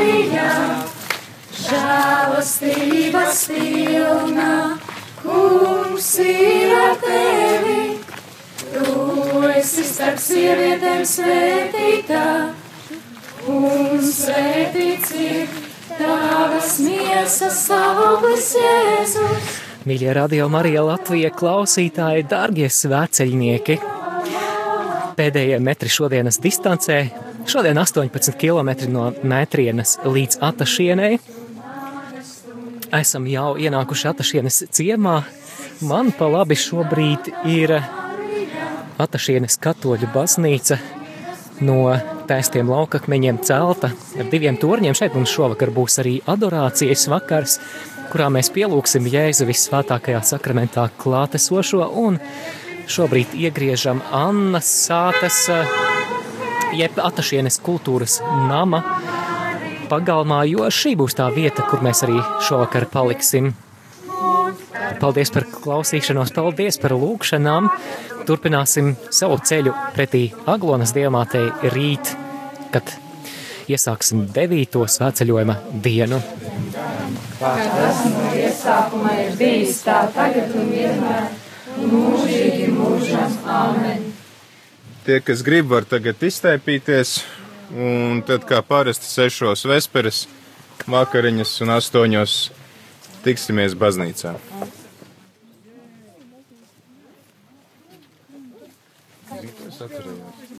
Marija, žēlastības pilna, kungs ir ar tevi. Tu esi starp sievietēm svētītā, un svētīts ir tavas miesas auglis Jēzus. Mīļie radio Marija Latvija klausītāji, dārgie svēceļnieki! Pēdējie metri šodienas distancē, šodien 18 km no metrienas līdz Atašienei. Esam jau ienākuši Atašienes ciemā. Man pa labi šobrīd ir Atašienes katoļu baznīca no taistiem laukakmeņiem celta ar diviem torņiem. Šeit mums šovakar būs arī adorācijas vakars kurā mēs pielūgsim Jēzu visvētākajā sakramentā klātesošo un šobrīd iegriežam Annas sātas, jeb Atašienes kultūras nama pagalmā, jo šī būs tā vieta, kur mēs arī šovakar paliksim. Paldies par klausīšanos, paldies par lūgšanām. Turpināsim savu ceļu pretī Aglonas diamātei rīt, kad iesāksim devīto svētceļojuma dienu kā tas no iesākuma ir bijis, tā tagad un vienmēr, mūžīgi mūžam. Āmen! Tie, kas grib, var tagad iztaipīties. Un tad, kā parasti, sešos vesperes, vakariņas un astoņos tiksimies baznīcā.